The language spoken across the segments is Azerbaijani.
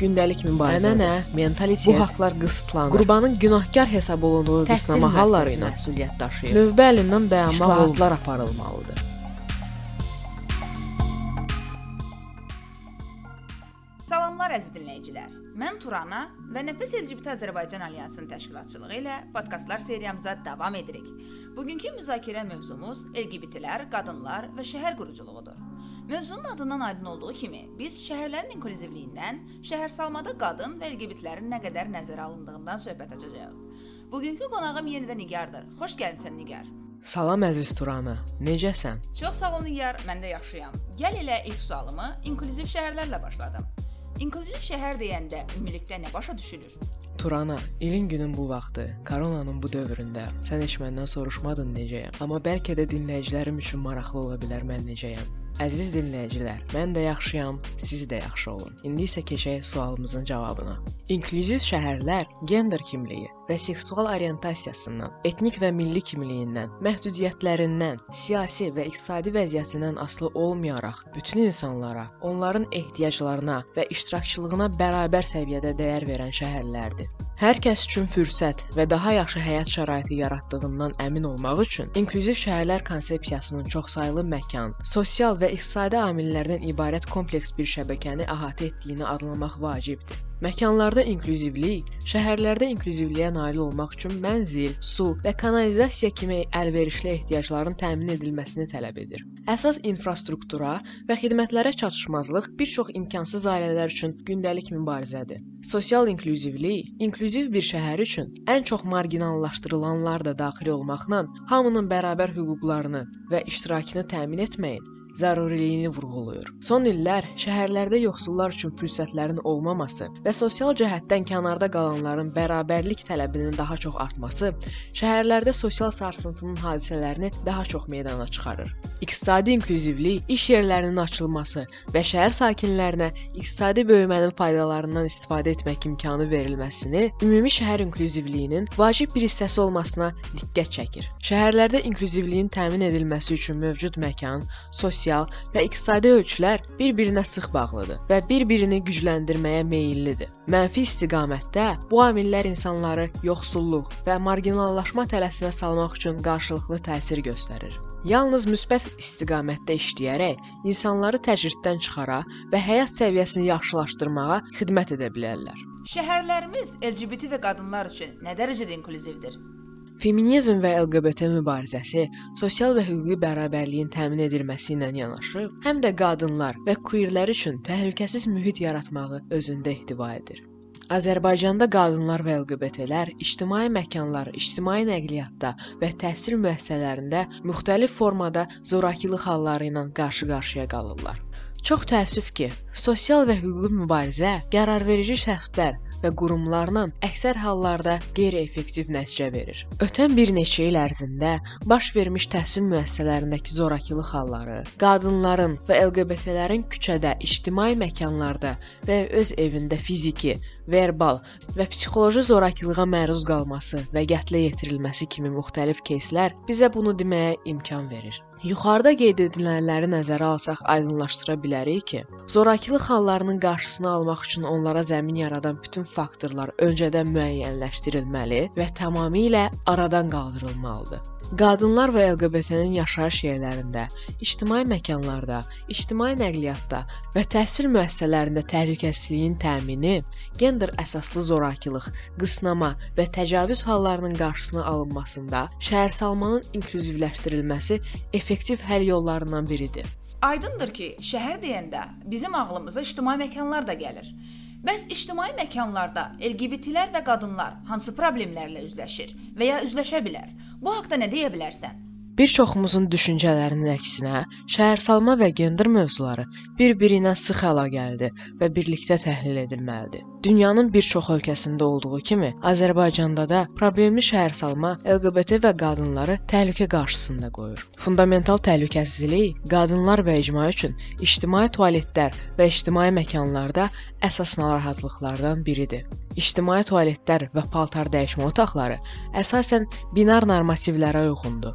gündəlik mübarizə, ənənə, mentalitet, bu haqlar qısıtlanır. qurbanın günahkar hesab olunduğu qısnama halları ilə məsuliyyət daşıyır. növbə əlindən dayanmaq. İslahatlar aparılmalıdır. Salamlar əziz dinləyicilər. Mən Turana və Nəfəs LGBT Azərbaycan Alyansının təşkilatçılığı ilə podkastlar seriyamıza davam edirik. Bugünkü müzakirə mövzumuz LGBT-lər, qadınlar və şəhər quruculuğudur. Mövzunun adından aydın olduğu kimi, biz şəhərlərin inklüzivliyindən, şəhərsalmada qadın və LGBT-lərin nə qədər nəzərə alındığından söhbət açacağıq. Bugünkü qonağım yenidən Nigardır. Xoş gəlmisən Nigar. Salam əziz Turana, necəsən? Çox sağ ol Nigar, mən də yaxşıyam. Gəl elə ilk sualımı inklüziv şəhərlərlə başladım. İnklüziv şəhər deyəndə ümumilikdə nə başa düşülür? Turana, ilin günün bu vaxtı, koronanın bu dövründə sən heç məndən soruşmadın necəyəm. Amma bəlkə də dinləyicilərim üçün maraqlı ola bilər mən necəyəm. Əziz dinləyicilər, mən də yaxşıyam, siz də yaxşı olun. İndi isə keçək sualımızın cavabına. İnklüziv şəhərlər gender kimliyi və seksual orientasiyasından, etnik və milli kimliyindən, məhdudiyyətlərindən, siyasi və iqtisadi vəziyyətindən asılı olmayaraq bütün insanlara, onların ehtiyaclarına və iştirakçılığına bərabər səviyyədə dəyər verən şəhərlərdir. Hər kəs üçün fürsət və daha yaxşı həyat şəraiti yaratdığından əmin olmaq üçün inklüziv şəhərlər konsepsiyasının çoxsaylı məkan, sosial və iqtisadi amillərdən ibarət kompleks bir şəbəkəni əhatə etdiyini adlamaq vacibdir. Məkanlarda inklüzivlik şəhərlərdə inklüzivliyə nail olmaq üçün mənzil, su və kanalizasiya kimi əlverişli ehtiyacların təmin edilməsini tələb edir. Əsas infrastruktura və xidmətlərə çatışmazlıq bir çox imkansız ailələr üçün gündəlik mübarizədir. Sosial inklüzivlik inklüziv bir şəhər üçün ən çox marginallaşdırılanlar da daxil olmaqla hamının bərabər hüquqlarını və iştirakını təmin etməyin zəruriliyini vurğulayır. Son illər şəhərlərdə yoxsullar üçün fürsətlərin olmaması və sosial cəhətdən kənarda qalanların bərabərlik tələbinin daha çox artması şəhərlərdə sosial sarsıntının hadisələrini daha çox meydana çıxarır. İqtisadi inklüzivlik, iş yerlərinin açılması və şəhər sakinlərinə iqtisadi böyümənin faydalarından istifadə etmək imkanı verilməsini ümumi şəhər inklüzivliyinin vacib bir hissəsi olmasına diqqət çəkir. Şəhərlərdə inklüzivliyin təmin edilməsi üçün mövcud məkan, sosial sosial və iqtisadi ölçülər bir-birinə sıx bağlıdır və bir-birini gücləndirməyə meyllidir. Mənfi istiqamətdə bu amillər insanları yoxsulluq və marginallaşma tələsinə salmaq üçün qarşılıqlı təsir göstərir. Yalnız müsbət istiqamətdə işləyərək insanları təcriddən çıxara və həyat səviyyəsini yaxşılaşdırmağa xidmət edə bilərlər. Şəhərlərimiz LGBT və qadınlar üçün nə dərəcədə inklüzivdir? Feminizm və LGBT mübarizəsi sosial və hüquqi bərabərliyin təmin edilməsi ilə yanaşı, həm də qadınlar və queerlər üçün təhlükəsiz mühit yaratmağı özündə ehtiva edir. Azərbaycanda qadınlar və LGBT-lər ictimai məkanlar, ictimai nəqliyyatda və təhsil müəssisələrində müxtəlif formada zorakılıq halları ilə qarşı-qarşıya qalırlar. Çox təəssüf ki, sosial və hüquqi mübarizə qərarverici şəxslər və qurumlarla əksər hallarda qeyri-effektiv nəticə verir. Ötən bir neçə il ərzində baş vermiş təhsil müəssisələrindəki zorakılıq halları, qadınların və LGBT-lərin küçədə, ictimai məkanlarda və öz evində fiziki, verbal və psixoloji zorakılığa məruz qalması və qətlə yetirilməsi kimi müxtəlif кейslər bizə bunu deməyə imkan verir. Yuxarıda qeyd edilənləri nəzərə alsaq aydınlaşdıra bilərik ki, zorakılıq hallarının qarşısını almaq üçün onlara zəmin yaradan bütün faktorlar öncədən müəyyənləşdirilməli və tamamilə aradan qaldırılmalıdır. Qadınlar və LGBT-nin yaşayış yerlərində, ictimai məkanlarda, ictimai nəqliyyatda və təhsil müəssisələrində təhlükəsizliyin təmini, gender əsaslı zorakılıq, qısnama və təcavüz hallarının qarşısının alınmasında şəhərsalmanın inklüzivləşdirilməsi effektiv həll yollarından biridir. Aydındır ki, şəhər deyəndə bizim ağlımıza ictimai məkanlar da gəlir. Bəs ictimai məkanlarda LGBT-lər və qadınlar hansı problemlərlə üzləşir və ya üzləşə bilər? Bu haqqda nə deyə bilərsən? Bir çoxumuzun düşüncələrinin əksinə, şəhərsalma və gender mövzuları bir-biri ilə sıx əlaqəlidir və birlikdə təhlil edilməlidir. Dünyanın bir çox ölkəsində olduğu kimi, Azərbaycanda da problemli şəhərsalma LGBT və qadınları təhlükə qarşısında qoyur. Fundamental təhlükəsizlik qadınlar və icma üçün ictimai tualetlər və ictimai məkanlarda əsas narahatlıqlardan biridir. İctimai tualetlər və paltar dəyişmə otaqları əsasən binar normativlərə uyğundur.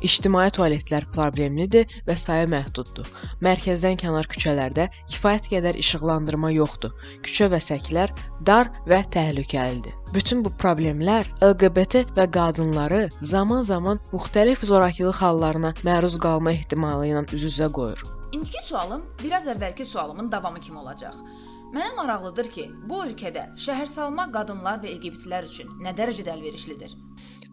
İctimai tualetlər problemlidir və sayı məhduddur. Mərkəzdən kənar küçələrdə kifayət qədər işıqlandırma yoxdur. Küçə və səklər dar və təhlükəlidir. Bütün bu problemlər LGBT və qadınları zaman-zaman müxtəlif zorakılıq hallarına məruz qalma ehtimalı ilə üz-üzə qoyur. İndiki sualım biraz əvvəlki sualımın davamı kimi olacaq. Mənə maraqlıdır ki, bu ölkədə şəhərsalma qadınlar və LGBTlər üçün nə dərəcədə əlverişlidir?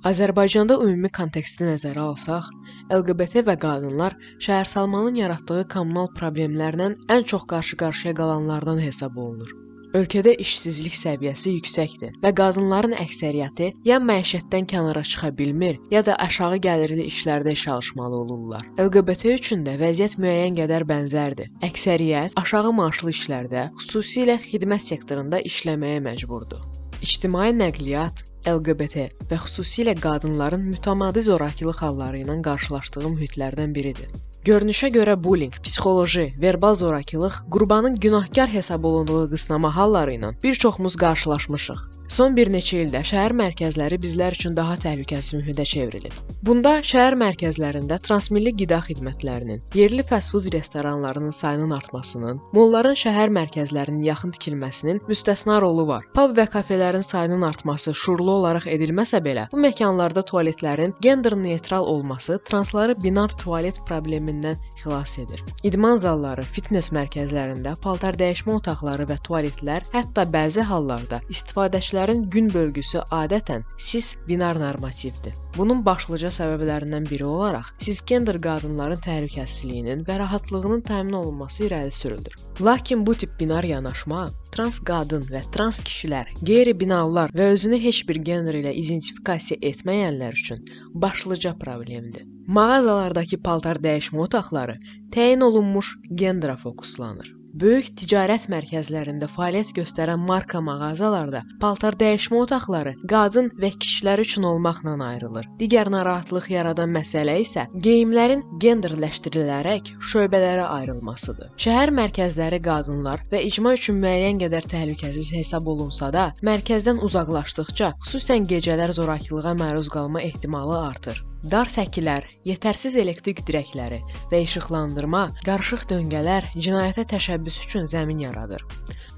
Azərbaycanda ümumi konteksti nəzərə alsaq, LGBT və qadınlar şəhərsalmanın yaratdığı kommunal problemlərlə ən çox qarşı-qarşıya qalanlardan hesab olunur. Ölkədə işsizlik səviyyəsi yüksəkdir və qadınların əksəriyyəti ya məişətdən kənara çıxa bilmir, ya da aşağı gəlirli işlərdə çalışmalı olurlar. LGBT üçün də vəziyyət müəyyən qədər bənzərdir. Əksəriyyət aşağı maaşlı işlərdə, xüsusilə xidmət sektorunda işləməyə məcburdur. İctimai nəqliyyat LGBT və xüsusilə qadınların mütəmadi zorakılıq halları ilə qarşılaşdığı mühitlərdən biridir. Görünüşə görə bullying, psixoloji, verbal zorakılıq qurbanın günahkar hesab olunduğu qısnama halları ilə bir çoxumuz qarşılaşmışıq. Son bir neçə ildə şəhər mərkəzləri bizlər üçün daha təhlükəsiz mühitə çevrilib. Bunda şəhər mərkəzlərində transmilli qida xidmətlərinin, yerli fast-food restoranlarının sayının artmasının, molların şəhər mərkəzlərinin yaxın tikilməsinin müstəsna rolu var. Pub və kafelərin sayının artması şuurlu olaraq edilməsə belə, bu məkanlarda tualetlərin gender neytral olması transları binar tualet problemindən xilas edir. İdman zalları, fitness mərkəzlərində paltar dəyişmə otaqları və tualetlər hətta bəzi hallarda istifadəçilərin gün bölgüsü adətən cis binar normativdir. Bunun başlıca səbəblərindən biri olaraq cisgender qadınların təhlükəsizliyinin və rahatlığının təmin olunması irəli sürülür. Lakin bu tip binar yanaşma trans qadın və trans kişilər, qeyri-binalılar və özünü heç bir gender ilə identifikasiya etməyənlər üçün başlıca problemdir. Mağazalardakı paltar dəyişmə otaqları təyin olunmuş gendera fokuslanır. Böyük ticarət mərkəzlərində fəaliyyət göstərən marka mağazalarda paltar dəyişmə otaqları qadın və kişilər üçün olmaqla ayrılır. Digər narahatlıq yaradan məsələ isə geyimlərin genderləşdirilərək şöbələrə ayrılmasıdır. Şəhər mərkəzləri qadınlar və icma üçün müəyyən qədər təhlükəsiz hesab olunsa da, mərkəzdən uzaqlaşdıqca, xüsusən gecələr zorakılığa məruz qalma ehtimalı artır. Dar səkilər, yetərsiz elektrik dirəkləri və işıqlandırma, qarışıq döngələr cinayətə təşəbbüs üçün zəmin yaradır.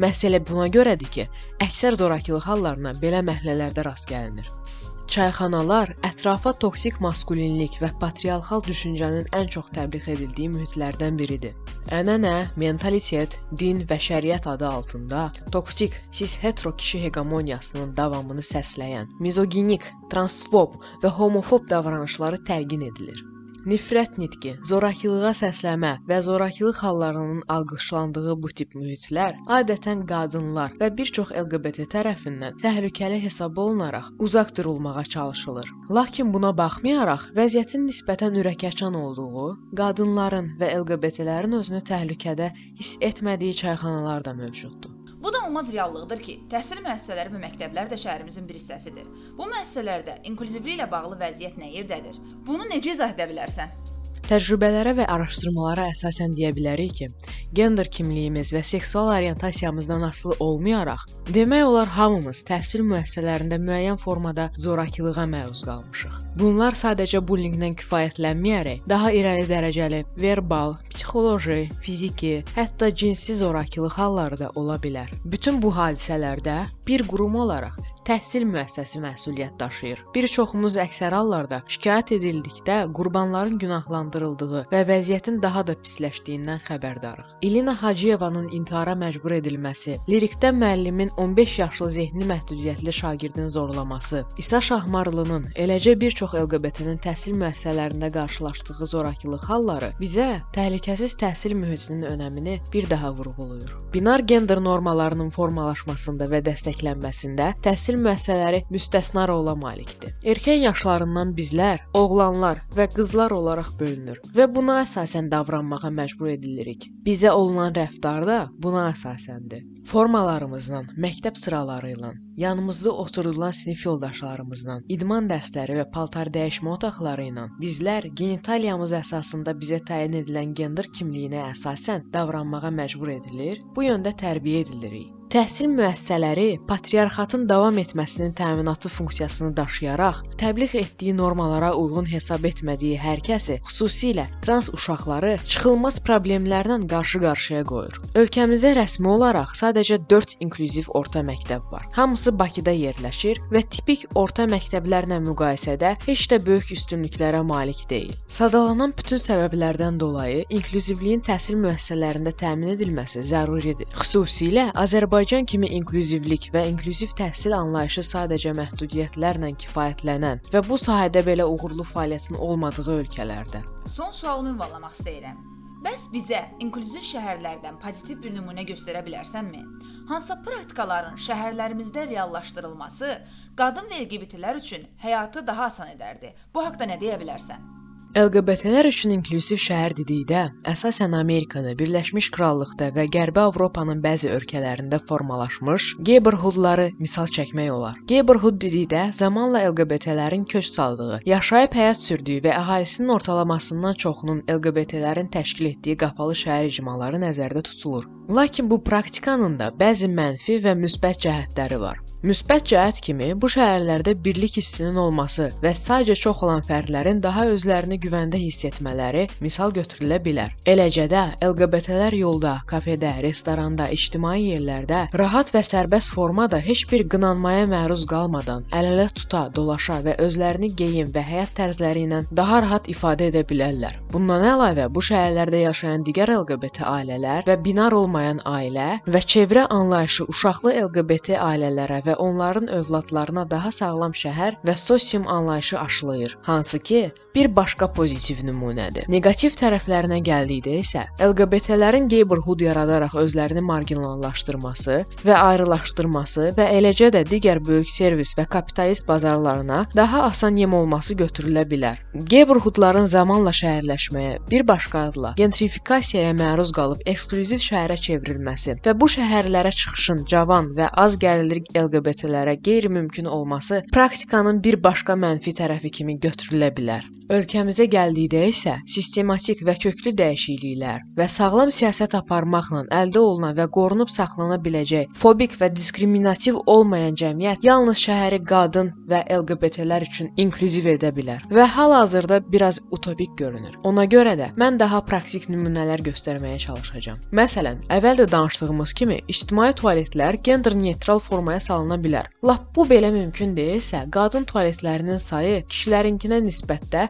Məsələ buna görədir ki, əksər zorakılıq hallarına belə məhəllələrdə rast gəlinir. Çayxanalar ətrafa toksik maskulinlik və patriarxal düşüncənin ən çox təbliğ edildiyi mühitlərdən biridir. Ənənə, mentalitet, din və şəriət adı altında toksik cis hetero kişi hegemoniyasının davamını səsləyən, mizoginik, transfob və homofob davranışları təlqin edilir. Nifrət nitqi, zorakılığa səsləmə və zorakılıq hallarının alqışlandığı bu tip mühitlər adətən qadınlar və bir çox LGBT tərəfindən təhlükəli hesab olunaraq uzaq durulmağa çalışılır. Lakin buna baxmayaraq, vəziyyətin nisbətən ürəkaçan olduğu, qadınların və LGBT-lərin özünü təhlükədə hiss etmədiyi çayxanalar da mövcuddur. Bu da olmaz reallıqdır ki, təhsil müəssisələri və məktəblər də şəhərimizin bir hissəsidir. Bu müəssisələrdə inklüzivlik ilə bağlı vəziyyət nə yerdədir? Bunu necə izah edə bilərsən? Təcrübələrə və araşdırmalara əsasən deyə bilərik ki, gender kimliyimiz və seksual orientasiyamızdan asılı olmayaraq, demək olar hamımız təhsil müəssisələrində müəyyən formada zorakılığa məruz qalmışıq. Bunlar sadəcə bullyingdən kifayətlənməyərək, daha irəli dərəcəli verbal, psixoloji, fiziki, hətta cinsi zorakılıq halları da ola bilər. Bütün bu hadisələrdə bir qurum olaraq təhsil müəssisəsi məsuliyyət daşıyır. Bir çoxumuz əksər hallarda şikayət edildikdə qurbanların günahlandırıldığı və vəziyyətin daha da pisləşdiyindən xəbərdarıq. İlina Hacıyevanın intihara məcbur edilməsi, lirikdə müəllimin 15 yaşlı zehni məhdudiyyətli şagirdin zorlaması, İsa Şahmarlının, eləcə bir çox LGBT-nin təhsil müəssisələrində qarşılaşdığı zorakılıq halları bizə təhlükəsiz təhsil mühitinin önəmini bir daha vurğulayır. Binar gender normalarının formalaşmasında və dəstəklənməsində təhsil müəssisələri müstəsna rola malikdir. Erkən yaşlarından bizlər oğlanlar və qızlar olaraq bölünür və buna əsasən davranmağa məcbur edilirik. Bizə olunan rəftar da buna əsasəndir. Formalarımızla, məktəb sıraları ilə, yanımızda oturulan sinif yoldaşlarımızla, idman dərsləri və paltar dəyişmə otaqları ilə bizlər genitaliyamız əsasında bizə təyin edilən gender kimliyinə əsasən davranmağa məcbur edilir, bu yöndə tərbiyə edilirik. Təhsil müəssisələri patriarxatın davam etməsinin təminatı funksiyasını daşıyaraq təbliğ etdiyi normalara uyğun hesab etmədiyi hər kəsi, xüsusilə trans uşaqları çıxılmaz problemlərlə qarşı-qarşıya qoyur. Ölkəmizdə rəsmi olaraq sadəcə 4 inklüziv orta məktəb var. Hamısı Bakıda yerləşir və tipik orta məktəblərlə müqayisədə heç də böyük üstünlüklərə malik deyil. Sadalanan bütün səbəblərdən dolayı inklüzivliyin təhsil müəssisələrində təmin edilməsi zəruridir. Xüsusilə Azərbaycan kimi inklüzivlik və inklüziv təhsil anlayışı sadəcə məhdudiyyətlərlə kifayətlənən və bu sahədə belə uğurlu fəaliyyətin olmadığı ölkələrdə. Son sualımı ünvanlamaq istəyirəm. Bəs bizə inklüziv şəhərlərdən pozitiv bir nümunə göstərə bilərsənmi? Hansı praktikaların şəhərlərimizdə reallaşdırılması qadın və LGBT-lər üçün həyatı daha asan edərdi? Bu haqqda nə deyə bilərsən? LGBT-lər üçün inklüziv şəhər dedikdə, əsasən Amerikada, Birləşmiş Krallıqda və Qərbi Avropanın bəzi ölkələrində formalaşmış neighborhoodları misal çəkmək olar. Neighborhood dedikdə zamanla LGBT-lərin köç saldığı, yaşayıb həyat sürdüyü və əhalisinin ortalamasından çoxunun LGBT-lərin təşkil etdiyi qapalı şəhər icmaları nəzərdə tutulur. Lakin bu praktikanın da bəzi mənfi və müsbət cəhətləri var. Müsbət cəhət kimi bu şəhərlərdə birlik hissinin olması və sayca çox olan fərdlərin daha özlərini güvəndə hiss etmələri misal götürülə bilər. Eləcə də LGBT-lər yolda, kafedə, restoranda, ictimai yerlərdə rahat və sərbəst formada heç bir qınanmaya məruz qalmadan əl-ələ tuta, dolaşa və özlərini geyim və həyat tərzləri ilə daha rahat ifadə edə bilərlər. Bundan əlavə bu şəhərlərdə yaşayan digər LGBT ailələr və binar olmayan ailə və çevrə anlayışı uşaqlı LGBT ailələrə və onların övladlarına daha sağlam şəhər və sosium anlayışı aşılayır. Hansı ki, bir başqa pozitiv nümunədir. Neqativ tərəflərinə gəldikdə isə LGBT-lərin neighborhood yaradaraq özlərini marginallaşdırması və ayrılaşdırması və eləcə də digər böyük servis və kapitalist bazarlarına daha asan yem olması götürülə bilər. Neighborhoodların zamanla şəhərləşməyə, bir başqa adla gentrifikasiyaya məruz qalıb eksklüziv şəhərə çevrilməsi və bu şəhərlərə çıxışın cavan və az gəlirli LGBT-lərə qeyri-mümkün olması praktikanın bir başqa mənfi tərəfi kimi götürülə bilər. Ölkəmizə gəldikdə isə sistematik və köklü dəyişikliklər və sağlam siyasət aparmaqla əldə olunan və qorunub saxlana biləcək fobik və diskriminativ olmayan cəmiyyət yalnız şəhəri qadın və LGBT-lər üçün inklüziv edə bilər və hal-hazırda biraz utopik görünür. Ona görə də mən daha praktik nümunələr göstərməyə çalışacağam. Məsələn, əvvəl də danışdığımız kimi ictimai tualetlər gender neytral formaya salına bilər. Lap bu belə mümkün deyilsə, qadın tualetlərinin sayı kişilərinkinə nisbətdə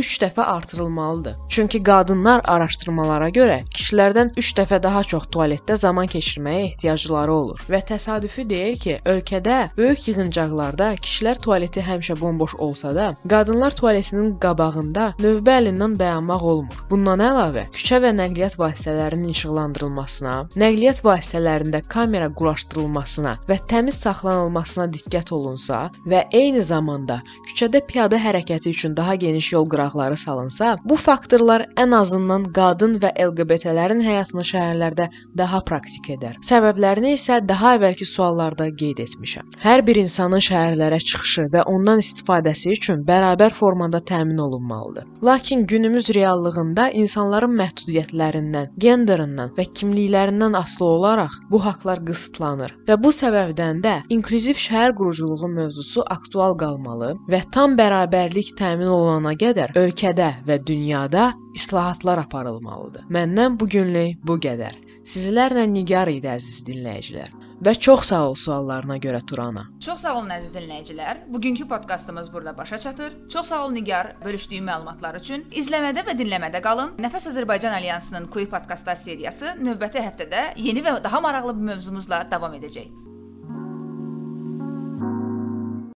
3 dəfə artırılmalıdır. Çünki qadınlar araşdırmalara görə kişilərdən 3 dəfə daha çox tualetdə zaman keçirməyə ehtiyacları olur və təsadüfi deyil ki, ölkədə böyük yığıncaqlarda kişilər tualeti həmişə bomboş olsa da, qadınlar tualetinin qabağında növbə əlindən dayanmaq olmur. Bundan əlavə, küçə və nəqliyyat vasitələrinin işıqlandırılmasına, nəqliyyat vasitələrində kamera quraşdırılmasına və təmiz saxlanılmasına diqqət olunsa və eyni zamanda küçədə piyada hərəkəti üçün daha geniş yol qıraqları salınsa, bu faktorlar ən azından qadın və LGBT-lərin həyatını şəhərlərdə daha praktik edər. Səbəblərini isə daha əvvəlki suallarda qeyd etmişəm. Hər bir insanın şəhərlərə çıxışı və ondan istifadəsi üçün bərabər formada təmin olunmalıdır. Lakin günümüz reallığında insanların məhdudiyyətlərindən, genderindən və kimliklərindən asılı olaraq bu haqqlar qısıtlanır və bu səbəbdən də inklüziv şəhər quruculuğu mövzusu aktual qalmalı və tam bərabərlik təmin olunana qədər ölkədə və dünyada islahatlar aparılmalıdır. Məndən bu günlük bu qədər. Sizlərlə Nigar idi əziz dinləyicilər. Və çox sağ ol suallarına görə Turana. Çox sağ olun əziz dinləyicilər. Bugünkü podkastımız burada başa çatır. Çox sağ ol Nigar bölüşdüyün məlumatlar üçün. İzləmədə və dinləmədə qalın. Nəfəs Azərbaycan Alyansının Quyu podkastlar seriyası növbəti həftədə yeni və daha maraqlı bir mövzumuzla davam edəcək.